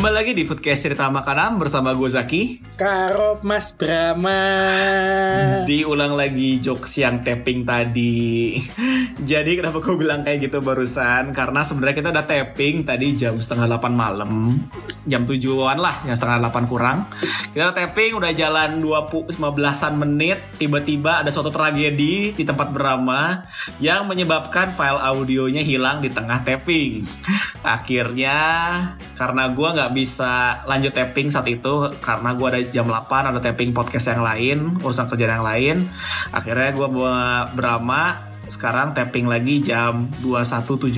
Kembali lagi di Foodcast Cerita Makanan bersama gue Zaki. Karop Mas Brahma. Diulang lagi jokes yang tapping tadi. Jadi kenapa gue bilang kayak gitu barusan? Karena sebenarnya kita udah tapping tadi jam setengah 8 malam Jam tujuan lah, jam setengah 8 kurang. Kita tapping, udah jalan 20, 15an menit Tiba-tiba ada suatu tragedi di tempat berama Yang menyebabkan file audionya hilang di tengah tapping. Akhirnya karena gue nggak bisa lanjut tapping saat itu karena gue ada jam 8 ada tapping podcast yang lain urusan kerjaan yang lain akhirnya gue berama sekarang tapping lagi jam 21.17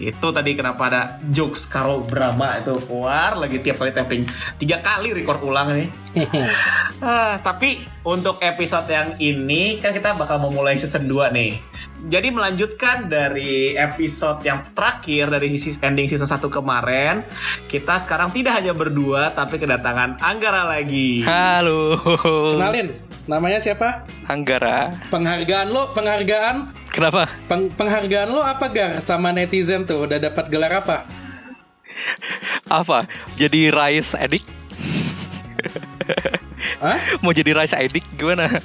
itu tadi kenapa ada jokes karo Brahma itu keluar lagi tiap kali tapping tiga kali record ulang nih Ah, tapi untuk episode yang ini kan kita bakal memulai season 2 nih. Jadi melanjutkan dari episode yang terakhir dari ending season 1 kemarin, kita sekarang tidak hanya berdua tapi kedatangan Anggara lagi. Halo. Kenalin, namanya siapa? Anggara. Penghargaan lo, penghargaan, Kenapa? peng- penghargaan lo apa gar sama netizen tuh? Udah dapat gelar apa? Apa? Jadi rice edik? Hah? Mau jadi rice edik gimana?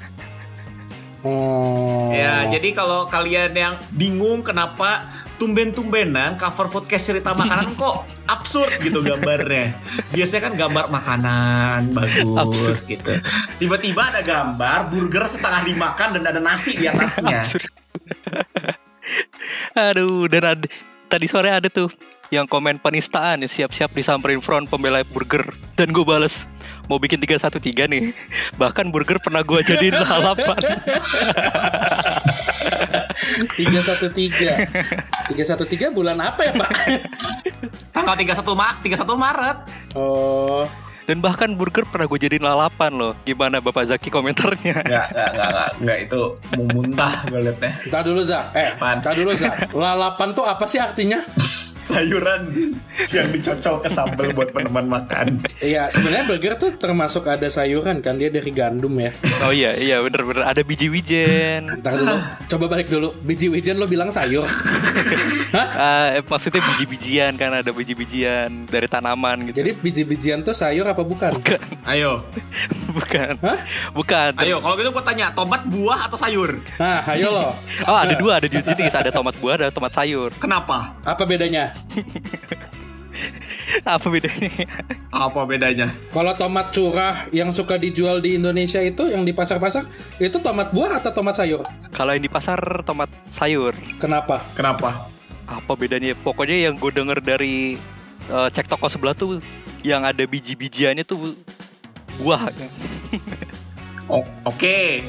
Oh. Ya, jadi kalau kalian yang bingung kenapa tumben-tumbenan cover podcast cerita makanan kok absurd gitu gambarnya. Biasanya kan gambar makanan bagus Absurd. gitu. Tiba-tiba ada gambar burger setengah dimakan dan ada nasi di atasnya. Aduh, dan ada, tadi sore ada tuh yang komen penistaan ya siap-siap disamperin front pembela burger. Dan gue bales mau bikin 313 nih. Bahkan burger pernah gue jadiin lalapan. Tiga satu tiga, tiga satu tiga bulan apa ya pak? Tanggal 31 Ma 31 Maret. Oh, dan bahkan burger pernah gue jadiin lalapan loh gimana bapak Zaki komentarnya Enggak, enggak, enggak, enggak, itu mau muntah gue liatnya. Ntar dulu Zak, eh, Apaan? ntar dulu Zak Lalapan tuh apa sih artinya? Sayuran yang dicocol ke sambal buat peneman makan. Iya, sebenarnya burger tuh termasuk ada sayuran kan, dia dari gandum ya oh iya iya bener-bener ada biji-wijen Ntar dulu, coba balik dulu Biji wijen lo bilang sayur Hah? Ah, eh, maksudnya biji-bijian kan ada biji-bijian dari tanaman gitu. Jadi biji-bijian tuh sayur apa bukan? Bukan, Ayo, bukan, Hah? bukan. ayo kalau gitu gue tanya, tomat buah atau sayur? Nah, ayo lo Oh ada dua, ada jenis, ada tomat buah, ada tomat sayur. Kenapa? Apa bedanya? Apa bedanya? Apa bedanya? Kalau tomat curah yang suka dijual di Indonesia itu Yang di pasar-pasar Itu tomat buah atau tomat sayur? Kalau yang di pasar tomat sayur. Kenapa? Kenapa? Apa bedanya? Pokoknya yang gue denger dari eh, cek toko sebelah tuh yang ada biji-bijiannya tuh buah. Oke.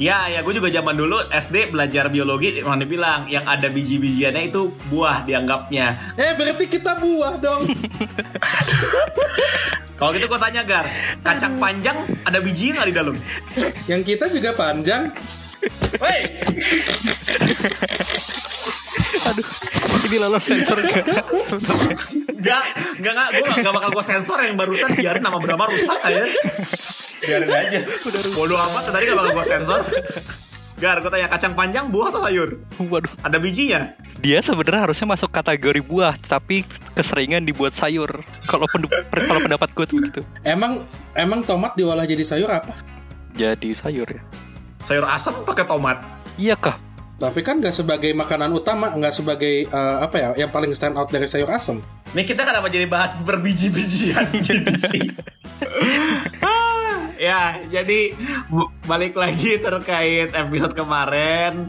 Ya, ya gue juga zaman dulu SD belajar biologi mana bilang yang ada biji-bijiannya itu buah dianggapnya. Eh berarti kita buah dong Kalau gitu gue tanya Gar, kacang panjang ada biji nggak di dalam? Yang kita juga panjang Woi, Aduh, ini lolos sensor gak? Nggak, nggak, nggak, gue nggak bakal gue sensor yang barusan biarin nama Brahma rusak aja. Biarin aja. Bodoh amat tadi nggak bakal gue sensor. Gar, gue tanya kacang panjang buah atau sayur? Waduh, Ada bijinya? dia sebenarnya harusnya masuk kategori buah, tapi keseringan dibuat sayur. Kalau kalau pendapat gue tuh begitu. Emang emang tomat diolah jadi sayur apa? Jadi sayur ya. Sayur asam pakai tomat. Iya kah? Tapi kan nggak sebagai makanan utama, nggak sebagai eh, apa ya, yang paling stand out dari sayur asem. Nih kita kenapa jadi bahas berbiji-bijian gini sih? Ya, jadi balik lagi terkait episode kemarin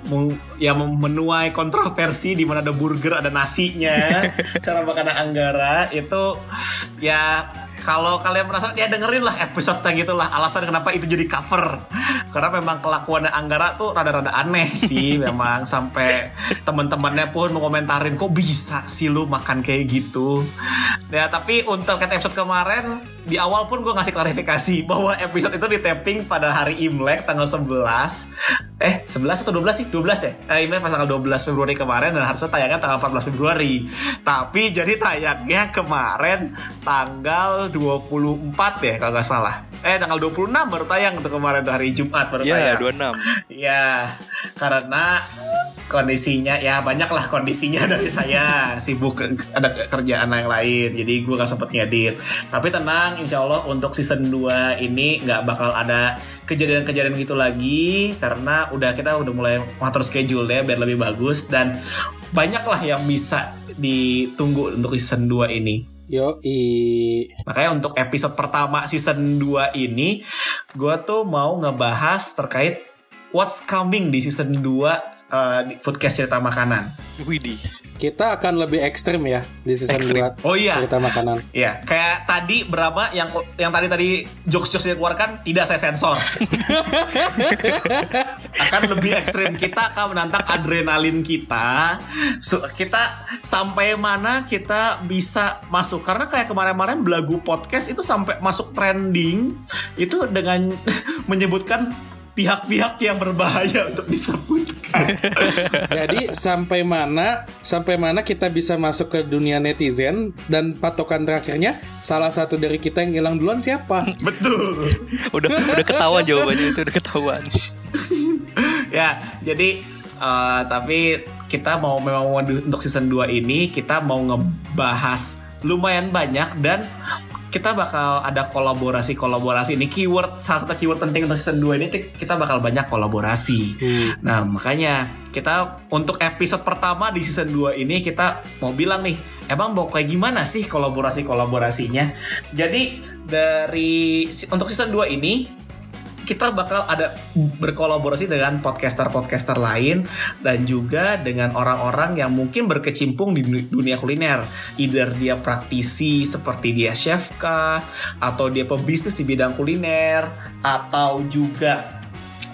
yang menuai kontroversi di mana ada burger, ada nasinya, cara makanan Anggara. Itu ya kalau kalian merasa ya dengerin lah episode yang gitulah alasan kenapa itu jadi cover. Karena memang kelakuannya Anggara tuh rada-rada aneh sih memang sampai teman-temannya pun mengomentarin kok bisa sih lu makan kayak gitu? Ya tapi untuk kata episode kemarin di awal pun gue ngasih klarifikasi bahwa episode itu di tapping pada hari Imlek tanggal 11 eh 11 atau 12 sih? 12 ya? Eh, Imlek pas tanggal 12 Februari kemarin dan harusnya tayangnya tanggal 14 Februari. Tapi jadi tayangnya kemarin tanggal 24 ya kalau nggak salah. Eh tanggal 26 baru tayang untuk kemarin tuh hari Jumat baru Ya, tayang. 26. Ya, karena kondisinya ya banyak lah kondisinya dari saya. Sibuk ada kerjaan yang lain jadi gue gak sempet ngedit. Tapi tenang insya Allah untuk season 2 ini nggak bakal ada kejadian-kejadian gitu lagi karena udah kita udah mulai ngatur schedule ya biar lebih bagus dan banyak lah yang bisa ditunggu untuk season 2 ini. Yo, Makanya untuk episode pertama season 2 ini gue tuh mau ngebahas terkait what's coming di season 2 uh, di Foodcast Cerita Makanan. Widih. kita akan lebih ekstrim ya di season Ekstrim. 2 Oh iya. cerita makanan. Ya, kayak tadi berapa yang yang tadi tadi jokes-jokes yang dikeluarkan tidak saya sensor. akan lebih ekstrim kita akan menantang adrenalin kita. So, kita sampai mana kita bisa masuk karena kayak kemarin-kemarin belagu podcast itu sampai masuk trending itu dengan menyebutkan pihak-pihak yang berbahaya untuk disebutkan. Jadi sampai mana sampai mana kita bisa masuk ke dunia netizen dan patokan terakhirnya salah satu dari kita yang hilang duluan siapa? Betul. Udah udah ketahuan jawabannya itu udah ketahuan. ya jadi eh, tapi kita mau memang mau di- untuk season 2 ini kita mau ngebahas lumayan banyak dan kita bakal ada kolaborasi-kolaborasi ini keyword salah satu keyword penting untuk season 2 ini kita bakal banyak kolaborasi. Nah, makanya kita untuk episode pertama di season 2 ini kita mau bilang nih, emang mau kayak gimana sih kolaborasi-kolaborasinya? Jadi dari untuk season 2 ini kita bakal ada berkolaborasi dengan podcaster-podcaster lain dan juga dengan orang-orang yang mungkin berkecimpung di duni- dunia kuliner. Either dia praktisi seperti dia chef kah, atau dia pebisnis di bidang kuliner, atau juga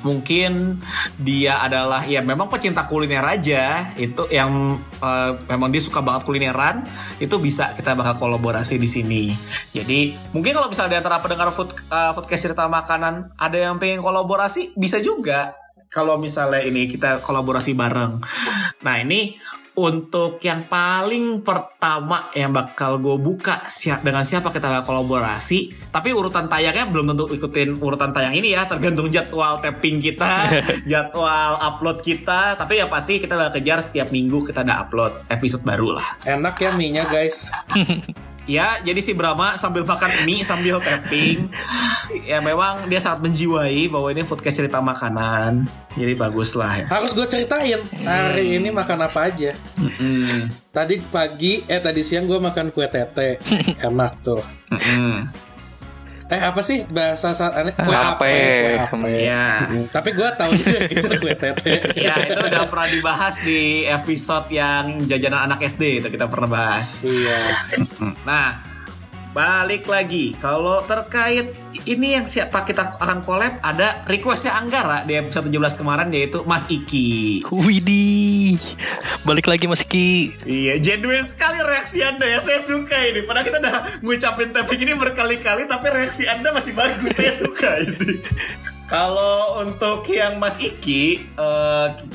mungkin dia adalah ya memang pecinta kuliner aja. Itu yang eh, memang dia suka banget kulineran. Itu bisa kita bakal kolaborasi di sini. Jadi mungkin kalau misalnya di antara pendengar food eh, podcast cerita makanan ada yang pengen kolaborasi? Bisa juga. Kalau misalnya ini kita kolaborasi bareng. Nah ini untuk yang paling pertama yang bakal gue buka siap dengan siapa kita bakal kolaborasi? Tapi urutan tayangnya belum tentu ikutin urutan tayang ini ya tergantung jadwal tapping kita jadwal upload kita. Tapi ya pasti kita bakal kejar setiap minggu kita ada upload episode baru lah. Enak ya mie-nya guys. Ya, jadi si Brahma sambil makan mie sambil tapping. ya memang dia sangat menjiwai bahwa ini foodcast cerita makanan. Jadi bagus lah ya. Harus gue ceritain hari ini makan apa aja. Mm-mm. Tadi pagi eh tadi siang gue makan kue tete. Enak tuh. Mm-mm. Eh apa sih bahasa saat aneh? Kue Ape. ape. Ya. Mm, Tapi gue tahu juga gitu kue tete. Ya itu udah pernah dibahas di episode yang jajanan anak SD itu kita pernah bahas. Iya. Nah, balik lagi kalau terkait ini yang siapa kita akan collab ada requestnya Anggara di episode 17 kemarin yaitu Mas Iki. Widih. Balik lagi Mas Ki. Iya, genuine sekali reaksi Anda ya. Saya suka ini. Padahal kita udah ngucapin tapping ini berkali-kali, tapi reaksi Anda masih bagus. Saya suka ini. Kalau untuk yang Mas Iki,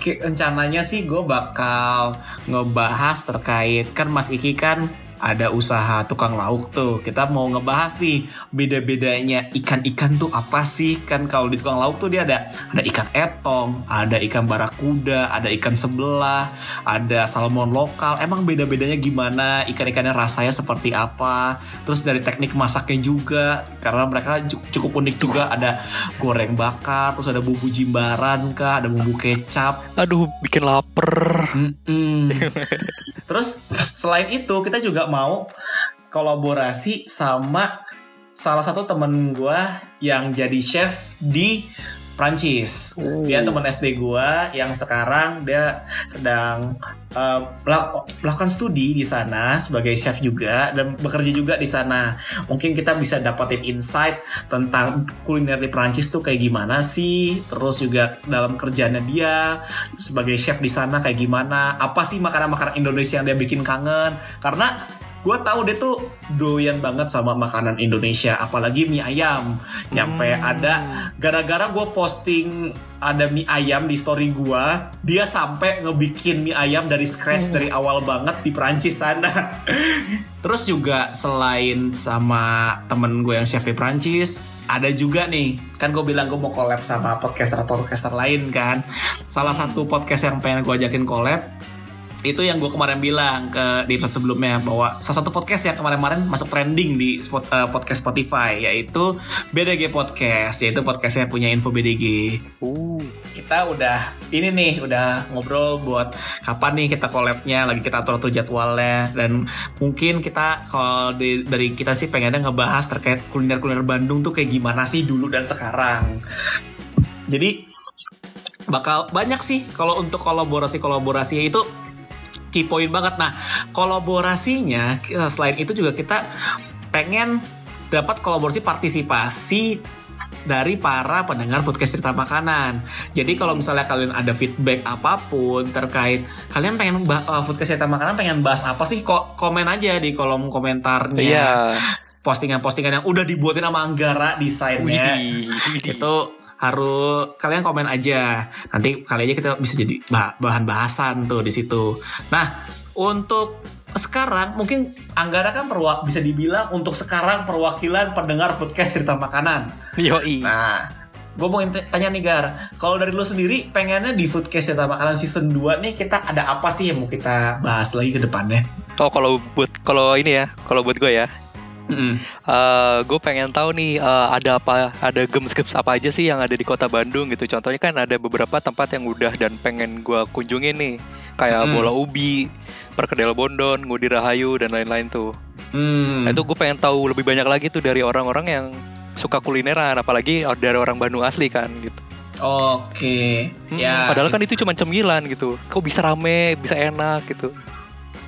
ki- rencananya sih gue bakal ngebahas terkait kan Mas Iki kan ada usaha tukang lauk tuh. Kita mau ngebahas nih beda-bedanya ikan-ikan tuh apa sih? Kan kalau di tukang lauk tuh dia ada ada ikan etong, ada ikan barakuda, ada ikan sebelah, ada salmon lokal. Emang beda-bedanya gimana? Ikan-ikannya rasanya seperti apa? Terus dari teknik masaknya juga karena mereka cu- cukup unik juga ada goreng bakar, terus ada bumbu jimbaran kah, ada bumbu kecap, Aduh, bikin lapar. Mm-mm. Terus selain itu kita juga mau kolaborasi sama salah satu temen gue yang jadi chef di Prancis. Dia teman SD gua yang sekarang dia sedang uh, melak- melakukan studi di sana sebagai chef juga dan bekerja juga di sana. Mungkin kita bisa dapetin insight tentang kuliner di Prancis tuh kayak gimana sih. Terus juga dalam kerjanya dia sebagai chef di sana kayak gimana. Apa sih makanan-makanan Indonesia yang dia bikin kangen? Karena gue tahu dia tuh doyan banget sama makanan Indonesia apalagi mie ayam. Nyampe Hmm. ada gara-gara gue posting ada mie ayam di story gue dia sampai ngebikin mie ayam dari scratch dari awal banget di Prancis sana. Terus juga selain sama temen gue yang chef di Prancis ada juga nih kan gue bilang gue mau collab sama podcaster podcaster lain kan. Salah satu podcast yang pengen gue ajakin collab itu yang gue kemarin bilang ke di episode sebelumnya bahwa salah satu podcast yang kemarin-kemarin masuk trending di spot, eh, podcast Spotify yaitu BDG Podcast yaitu podcastnya punya info BDG Uh. kita udah ini nih udah ngobrol buat kapan nih kita collabnya lagi kita atur atur jadwalnya dan mungkin kita kalau di- dari kita sih pengennya ngebahas terkait kuliner kuliner Bandung tuh kayak gimana sih dulu dan sekarang jadi bakal banyak sih kalau untuk kolaborasi kolaborasi itu key point banget nah kolaborasinya eh, selain itu juga kita pengen dapat kolaborasi partisipasi dari para pendengar podcast cerita makanan. Jadi kalau misalnya kalian ada feedback apa pun terkait kalian pengen eh, podcast cerita makanan pengen bahas apa sih kok komen aja di kolom komentarnya. Iya. Postingan-postingan yang udah dibuatin sama Anggara desainnya Widih, widih. itu harus kalian komen aja. Nanti kali aja kita bisa jadi bah- bahan bahasan tuh di situ. Nah untuk sekarang mungkin Anggara kan perwa bisa dibilang untuk sekarang perwakilan pendengar podcast cerita makanan. Yoi. nah gue mau tanya nih Gar. Kalau dari lu sendiri pengennya di Foodcast cerita makanan season 2 nih kita ada apa sih yang mau kita bahas lagi ke depannya? Oh kalau buat kalau ini ya, kalau buat gue ya, Mm-mm. gue pengen tahu nih eh, ada apa, ada gems-gems apa aja sih yang ada di kota Bandung gitu. Contohnya kan ada beberapa tempat yang udah dan pengen gue kunjungin nih, kayak Hmm. Bola Ubi, Perkedel Bondon, Ngudi Rahayu dan lain-lain tuh. Hmm. Nah itu gue pengen tahu lebih banyak lagi tuh dari orang-orang yang suka kulineran, apalagi dari orang Bandung asli kan gitu. Oke, Hmm, ya. Padahal kan itu cuma cemilan gitu. Kok bisa rame, bisa enak gitu.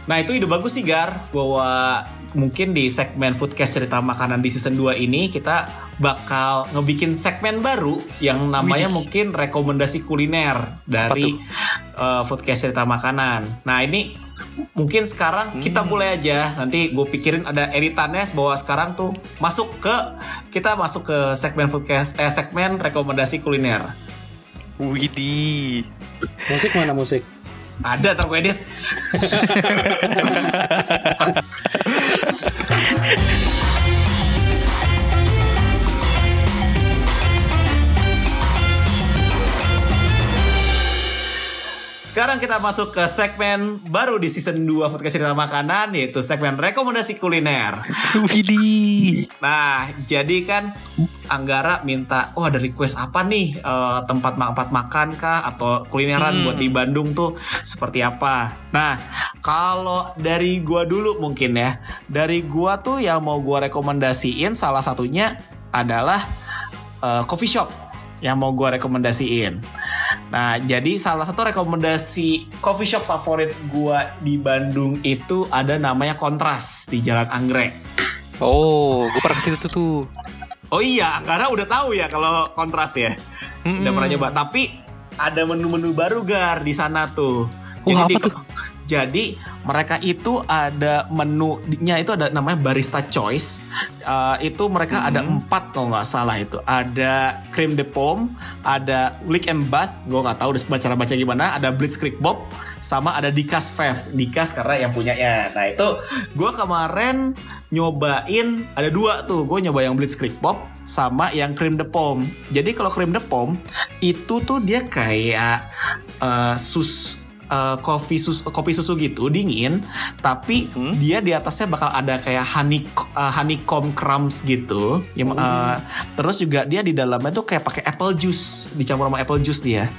Nah itu ide bagus sih Gar Bahwa mungkin di segmen Foodcast Cerita Makanan di season 2 ini Kita bakal ngebikin segmen baru Yang namanya Widih. mungkin rekomendasi kuliner Dari uh, Foodcast Cerita Makanan Nah ini mungkin sekarang kita Hmm. mulai aja Nanti gue pikirin ada editannya Bahwa sekarang tuh masuk ke Kita masuk ke segmen Foodcast Eh segmen rekomendasi kuliner Widih. Musik mana musik? Ada ntar gue edit Sekarang kita masuk ke segmen baru di season 2 Podcast Cerita Makanan Yaitu segmen rekomendasi kuliner Widih. Nah, jadi kan Anggara minta, oh ada request apa nih eh, tempat tempat makan kah atau kulineran Hmm. buat di Bandung tuh seperti apa? Nah, kalau dari gua dulu mungkin ya, dari gua tuh yang mau gua rekomendasiin salah satunya adalah eh, coffee shop yang mau gua rekomendasiin. Nah, jadi salah satu rekomendasi coffee shop favorit gua di Bandung itu ada namanya Kontras di Jalan Anggrek. Oh, gue pernah ke situ tuh. Oh iya, karena udah tahu ya kalau kontras ya. Udah Mm-mm. pernah nyoba. Tapi ada menu-menu baru gar di sana tuh. Wah, apa di- tuh? Jadi mereka itu ada menunya itu ada namanya barista choice. Eh, itu mereka ada Hmm. empat kalau nggak salah itu. Ada cream de pomme, ada lick and bath. Gue nggak tahu udah baca baca gimana. Ada blitzkrieg bob, sama ada dikas fev. Dikas karena yang punyanya. Nah itu gue kemarin nyobain ada dua tuh. Gue nyoba yang blitzkrieg bob sama yang cream de pomme. Jadi kalau cream de pomme itu tuh dia kayak eh, sus eh, kopi susu kopi susu gitu dingin tapi Hmm? dia di atasnya bakal ada kayak honey eh, honeycomb crumbs gitu. Ya, eh, terus juga dia di dalamnya tuh kayak pakai apple juice dicampur sama apple juice dia.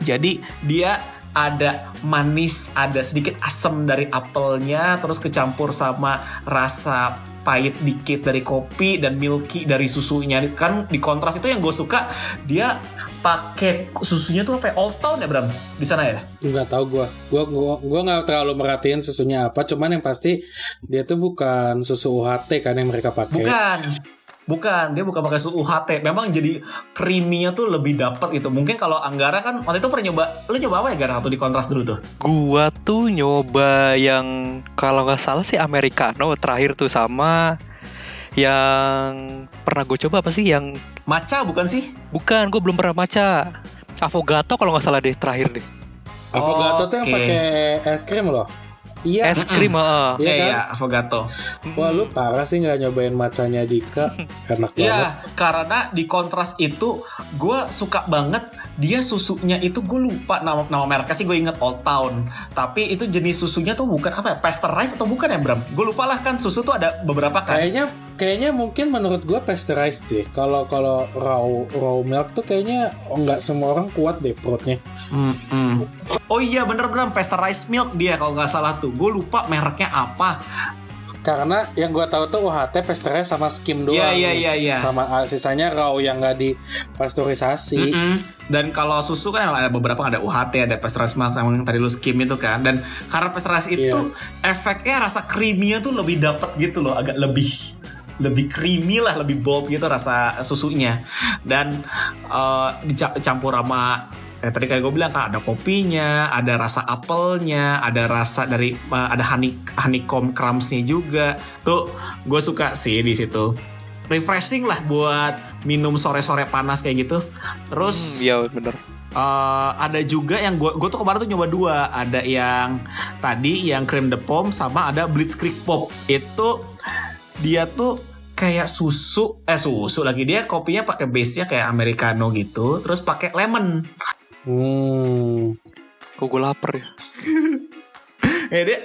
Jadi dia ada manis ada sedikit asam dari apelnya terus kecampur sama rasa pahit dikit dari kopi dan milky dari susunya. Kan di kontras itu yang gue suka dia pakai susunya tuh apa ya? Old Town ya Bram di sana ya nggak tahu gua gua gua gua nggak terlalu merhatiin susunya apa cuman yang pasti dia tuh bukan susu UHT kan yang mereka pakai bukan Bukan, dia bukan pakai susu UHT. Memang jadi creamy-nya tuh lebih dapet gitu. Mungkin kalau Anggara kan waktu itu pernah nyoba, lu nyoba apa ya Gara waktu di kontras dulu tuh? Gua tuh nyoba yang kalau nggak salah sih americano terakhir tuh sama yang pernah gue coba apa sih? Yang Maca bukan sih? bukan gue belum pernah baca Avogato kalau nggak salah deh terakhir deh. Avogato tuh yang pakai es krim loh. Iya. Es krim heeh. Iya Iya, kan? iya, Avogato. wah lu parah sih nggak nyobain macanya Dika. Enak banget. Iya, karena di kontras itu gue suka banget dia susunya itu gue lupa nama nama mereknya sih gue inget Old Town. Tapi itu jenis susunya tuh bukan apa ya? Pasteurized atau bukan ya Bram? Gue lupa lah kan susu tuh ada beberapa kan. Kayaknya kayaknya mungkin menurut gua pasteurized deh. Kalau kalau raw raw milk tuh kayaknya nggak semua orang kuat deh perutnya. Mm-mm. Oh iya bener-bener pasteurized milk dia kalau nggak salah tuh. Gue lupa mereknya apa. Karena yang gua tahu tuh UHT pasteurized sama skim doang. Iya, iya, iya, iya. Sama ah, sisanya raw yang nggak dipasteurisasi. Mm-mm. Dan kalau susu kan ada beberapa ada UHT, ada pasteurized milk sama yang tadi lu skim itu kan. Dan karena pasteurized itu efeknya rasa creamy-nya tuh lebih dapet gitu loh, agak lebih lebih creamy lah, lebih bold gitu rasa susunya. Dan eh, dicampur sama eh tadi kayak gue bilang kan ada kopinya, ada rasa apelnya, ada rasa dari eh, ada honey honeycomb crumbsnya juga. Tuh gue suka sih di situ. Refreshing lah buat minum sore-sore panas kayak gitu. Terus Hmm, iya bener Eh, ada juga yang gue gue tuh kemarin tuh nyoba dua ada yang tadi yang cream de pomme sama ada blitzkrieg pop itu dia tuh kayak susu eh susu lagi dia kopinya pakai base nya kayak americano gitu terus pakai lemon Hmm. kok gue lapar ya? Ya dia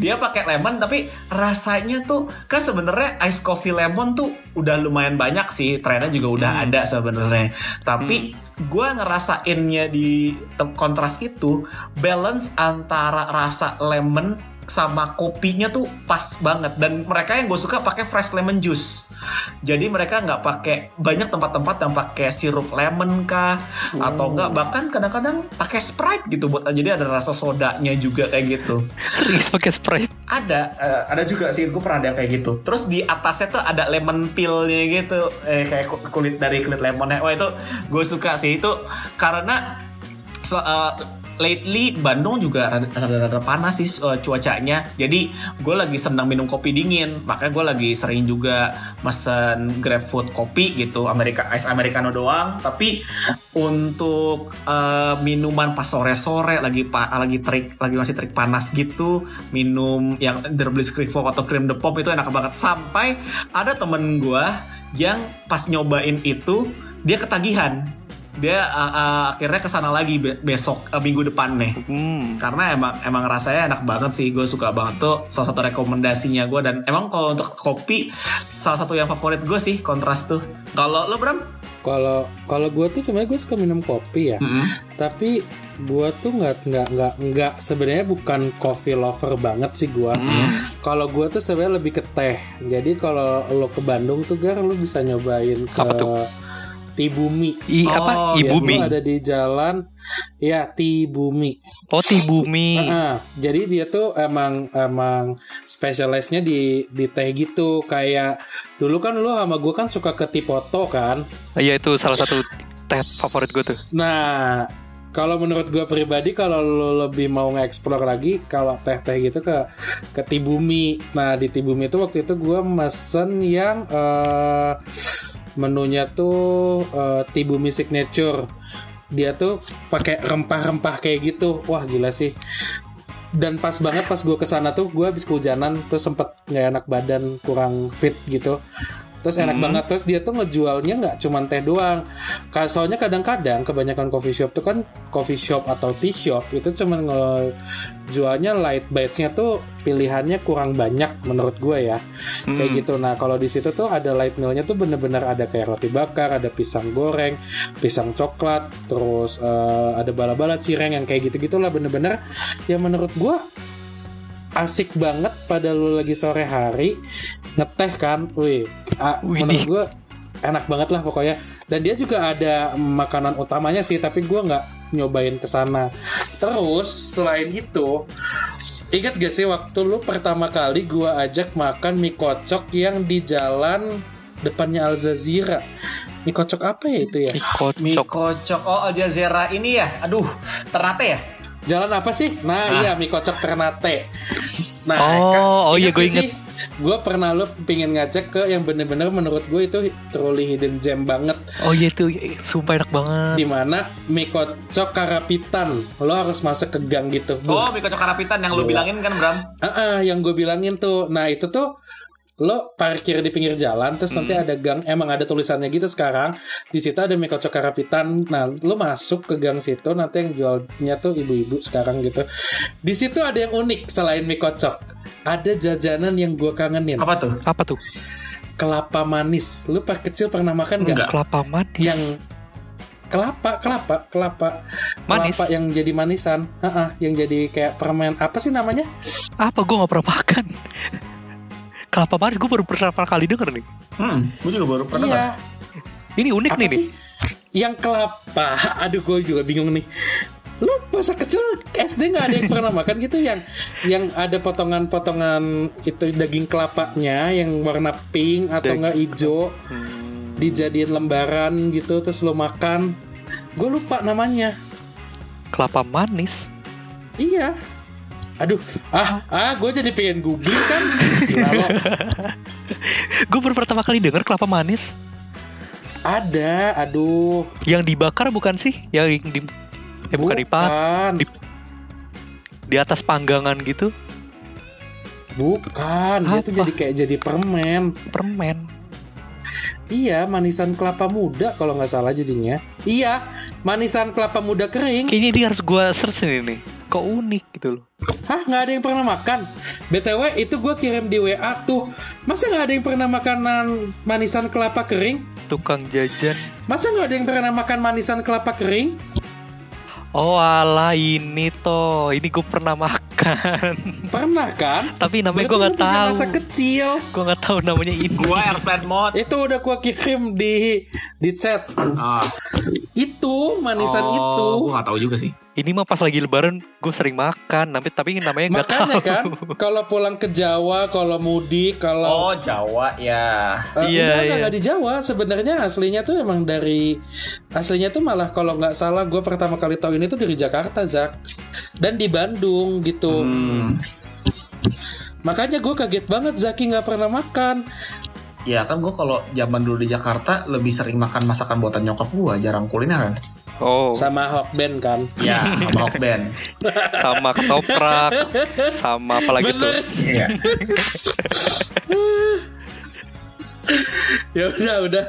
dia pakai lemon tapi rasanya tuh kan sebenarnya ice coffee lemon tuh udah lumayan banyak sih. Trennya juga udah ada sebenarnya. Tapi gua ngerasainnya di kontras itu balance antara rasa lemon sama kopinya tuh pas banget. Dan mereka yang gue suka pakai fresh lemon juice. Jadi mereka nggak pakai banyak tempat-tempat yang pakai sirup lemon kah? Atau enggak bahkan kadang-kadang pakai sprite gitu buat jadi ada rasa sodanya juga kayak gitu. Serius pakai sprite? Ada eh, ada juga sih gue pernah ada yang kayak gitu. Terus di atasnya tuh ada lemon peel-nya gitu. Eh kayak ku- kulit dari kulit lemonnya. Wah itu gue suka sih. Itu karena so- eh, lately Bandung juga rada- rada-rada panas sih eh, cuacanya. Jadi gue lagi senang minum kopi dingin. Makanya gue lagi sering juga mesen GrabFood kopi gitu Amerika ice americano doang. Tapi untuk eh, minuman pas sore-sore lagi pa, lagi trik lagi masih trik panas gitu minum yang der Blitzkrieg atau cream de pop itu enak banget. Sampai ada temen gua yang pas nyobain itu dia ketagihan dia uh, uh, akhirnya ke sana lagi be- besok uh, minggu depan nih hmm. karena emang emang rasanya enak banget sih gue suka banget tuh salah satu rekomendasinya gue dan emang kalau untuk kopi salah satu yang favorit gue sih kontras tuh kalau lo Bram Kalau kalau gua tuh sebenarnya gue suka minum kopi ya. Mm-mm. Tapi gua tuh nggak nggak nggak nggak sebenarnya bukan coffee lover banget sih gua. Kalau gua tuh sebenarnya lebih ke teh. Jadi kalau lo ke Bandung tuh gar lo bisa nyobain ke? Tibumi. I, Oh, apa iya, ibu Itu mi ada di jalan ya Tibumi. oh tibumi Heeh. jadi dia tuh emang emang specializnya di di teh gitu kayak dulu kan lu sama gue kan suka ke Tipoto kan. iya itu salah satu teh favorit gue tuh Nah, kalau menurut gue pribadi kalau lo lebih mau nge-explore lagi kalau teh-teh gitu ke ke Tibumi. Nah, di Tibumi itu waktu itu gue mesen yang eh, menunya tuh eh, Tibumi signature. Dia tuh pakai rempah-rempah kayak gitu. Wah, gila sih. Dan pas banget pas gue ke sana tuh gue habis kehujanan terus sempet nggak enak badan kurang fit gitu terus enak banget. Terus dia tuh ngejualnya nggak cuman teh doang. Soalnya kadang-kadang kebanyakan coffee shop tuh kan coffee shop atau tea shop itu cuman ngejualnya light bites-nya tuh pilihannya kurang banyak menurut gue ya. Kayak gitu. Nah kalau di situ tuh ada light meal-nya tuh bener-bener ada kayak roti bakar ada pisang goreng pisang coklat terus eh, ada bala-bala cireng yang kayak gitu gitulah bener-bener. Ya menurut gue asik banget pada lu lagi sore hari ngeteh kan, wih, ah, menurut gue enak banget lah pokoknya. Dan dia juga ada makanan utamanya sih, tapi gue nggak nyobain ke sana. Terus selain itu, ingat gak sih waktu lu pertama kali gue ajak makan mie kocok yang di jalan depannya Al Jazeera? Mie kocok apa ya itu ya? Mie Mie kocok. kocok. Oh, Al Jazeera ini ya. Aduh, Ternate ya? Jalan apa sih? Nah, Ah. iya mie kocok Ternate. Nah, Oh, oh iya, gue inget. Gue pernah lo pingin ngajak ke yang bener-bener menurut gue itu truly hidden gem banget. Oh iya itu sumpah enak banget. Di mana mie kocok karapitan. Lo harus masuk ke gang gitu. Oh, mie kocok karapitan yang Gila. bilangin kan, Bram? Ah, ah, yang gue bilangin tuh. Nah itu tuh lo parkir di pinggir jalan terus nanti ada gang emang ada tulisannya gitu sekarang. Di situ ada mie kocok karapitan nah lo masuk ke gang situ nanti yang jualnya tuh ibu-ibu sekarang gitu. Di situ ada yang unik selain mie kocok ada jajanan yang gue kangenin. Apa tuh? Apa tuh? kelapa manis. Lu pas kecil pernah makan nggak? Enggak. Kelapa manis. yang kelapa kelapa kelapa. Manis? kelapa yang jadi manisan. Ah, ah, yang jadi kayak permen. Apa sih namanya? Apa? Gue nggak pernah makan? Kelapa manis gue baru pertama kali denger nih. Hmm, gue juga baru pernah. iya. Ini unik apa nih nih. sih? Yang kelapa. Aduh gue juga bingung nih. Lu masa kecil SD nggak ada yang pernah makan gitu? Yang yang ada potongan-potongan itu daging kelapanya yang warna pink atau enggak hijau Hmm, dijadiin lembaran gitu terus lu makan. Gue lupa namanya. Kelapa manis. iya aduh ah ah gue jadi pengen googling kan. Gue baru pertama kali denger kelapa manis. ada aduh Yang dibakar bukan sih? Yang di eh bukan dipak bukan di- di atas panggangan gitu. bukan dia tuh Apa? jadi kayak jadi permen Permen. Iya, manisan kelapa muda kalau nggak salah jadinya. Iya, manisan kelapa muda kering. Kayaknya dia harus gue search nih nih. Kok unik gitu loh. Hah, nggak ada yang pernah makan? BTW itu gue kirim di WA tuh. Masa nggak ada yang pernah makanan manisan kelapa kering? Tukang jajan. Masa nggak ada yang pernah makan manisan kelapa kering? Oh ala ini toh. Ini gue pernah makan. Pernah kan? Tapi namanya gue nggak punya tahu. Masa kecil. Gue nggak tahu namanya ini. Gua airplane mode. Itu udah gue kirim di di chat. Ah. Itu manisan oh, itu. Gue gak tahu juga sih. Ini mah pas lagi lebaran gue sering makan. Tapi tapi namanya nggak tahu. Makanya kan, kalau pulang ke Jawa, kalau mudik, kalau Oh, Jawa ya. Eh, Iya, enggak, iya. di Jawa. Sebenarnya aslinya tuh emang dari aslinya tuh malah kalau nggak salah gue pertama kali tahu ini tuh dari Jakarta, Zak. Dan di Bandung gitu. Hmm. Makanya gue kaget banget Zaki nggak pernah makan. Ya kan gue kalau zaman dulu di Jakarta lebih sering makan masakan buatan nyokap gue, jarang kulineran. Oh, Sama Hokben kan. Ya, sama Hokben. sama ketoprak, sama apa lagi tuh? Iya. ya udah udah.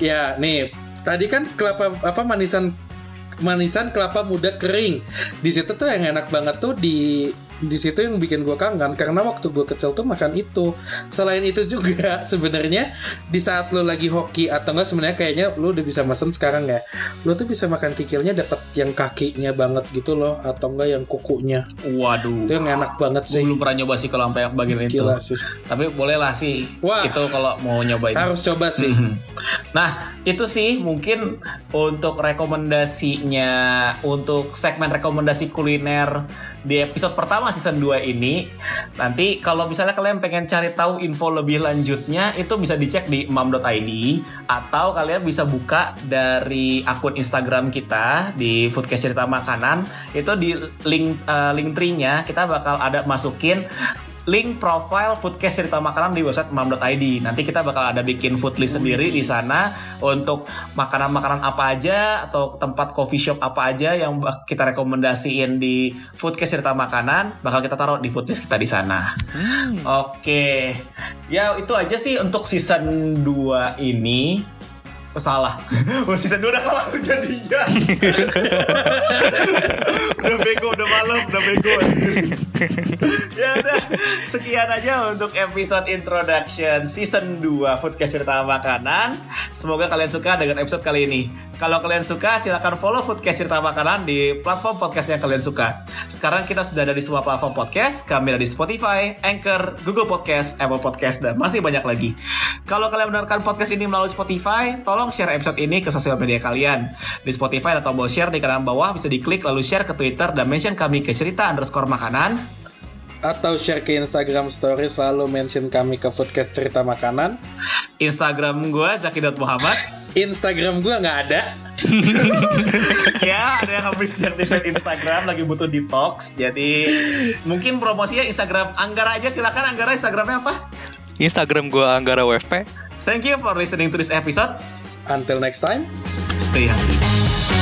Ya nih tadi kan kelapa apa manisan manisan kelapa muda kering. Di situ tuh yang enak banget tuh di di situ yang bikin gue kangen karena waktu gue kecil tuh makan itu. Selain itu juga sebenarnya di saat lo lagi hoki atau enggak sebenarnya kayaknya lo udah bisa mesen sekarang ya. Lo tuh bisa makan kikilnya dapat yang kakinya banget gitu loh atau enggak yang kukunya. Waduh. Itu yang enak banget sih. belum pernah nyoba sih kalau sampai yang bagian itu. Gila sih. Tapi boleh lah sih. Wah. Itu kalau mau nyobain. Harus coba sih. Mhm. Nah, itu sih mungkin untuk rekomendasinya untuk segmen rekomendasi kuliner di episode pertama season 2 ini. Nanti kalau misalnya kalian pengen cari tahu info lebih lanjutnya itu bisa dicek di mam.id atau kalian bisa buka dari akun Instagram kita di Foodcast Cerita Makanan. Itu di link eh, link tree-nya kita bakal ada masukin link profile Foodcast cerita makanan di website mam.id. Nanti kita bakal ada bikin food list sendiri di sana untuk makanan-makanan apa aja atau tempat coffee shop apa aja yang kita rekomendasiin di Foodcast cerita makanan bakal kita taruh di food list kita di sana. Oke. Ya itu aja sih untuk season 2 ini. Oh, salah. Oh, season 2 udah kelar jadinya. udah bego, udah malam, udah bego. ya udah, sekian aja untuk episode introduction season 2 Foodcast Cerita Makanan. Semoga kalian suka dengan episode kali ini. Kalau kalian suka, silahkan follow Foodcast Cerita Makanan di platform podcast yang kalian suka. Sekarang kita sudah ada di semua platform podcast. Kami ada di Spotify, Anchor, Google Podcast, Apple Podcast, dan masih banyak lagi. Kalau kalian mendengarkan podcast ini melalui Spotify, tolong share episode ini ke sosial media kalian. Di Spotify ada tombol share di kanan bawah, bisa diklik lalu share ke Twitter dan mention kami ke cerita underscore makanan. Atau share ke Instagram stories lalu mention kami ke Foodcast Cerita Makanan. Instagram gue Zaki.Muhammad. Instagram gua nggak ada. ya, ada yang habis deactivate Instagram lagi butuh detox. Jadi mungkin promosinya Instagram Anggara aja silakan Anggara Instagramnya apa? Instagram gua Anggara WFP. Thank you for listening to this episode. Until next time. Stay happy.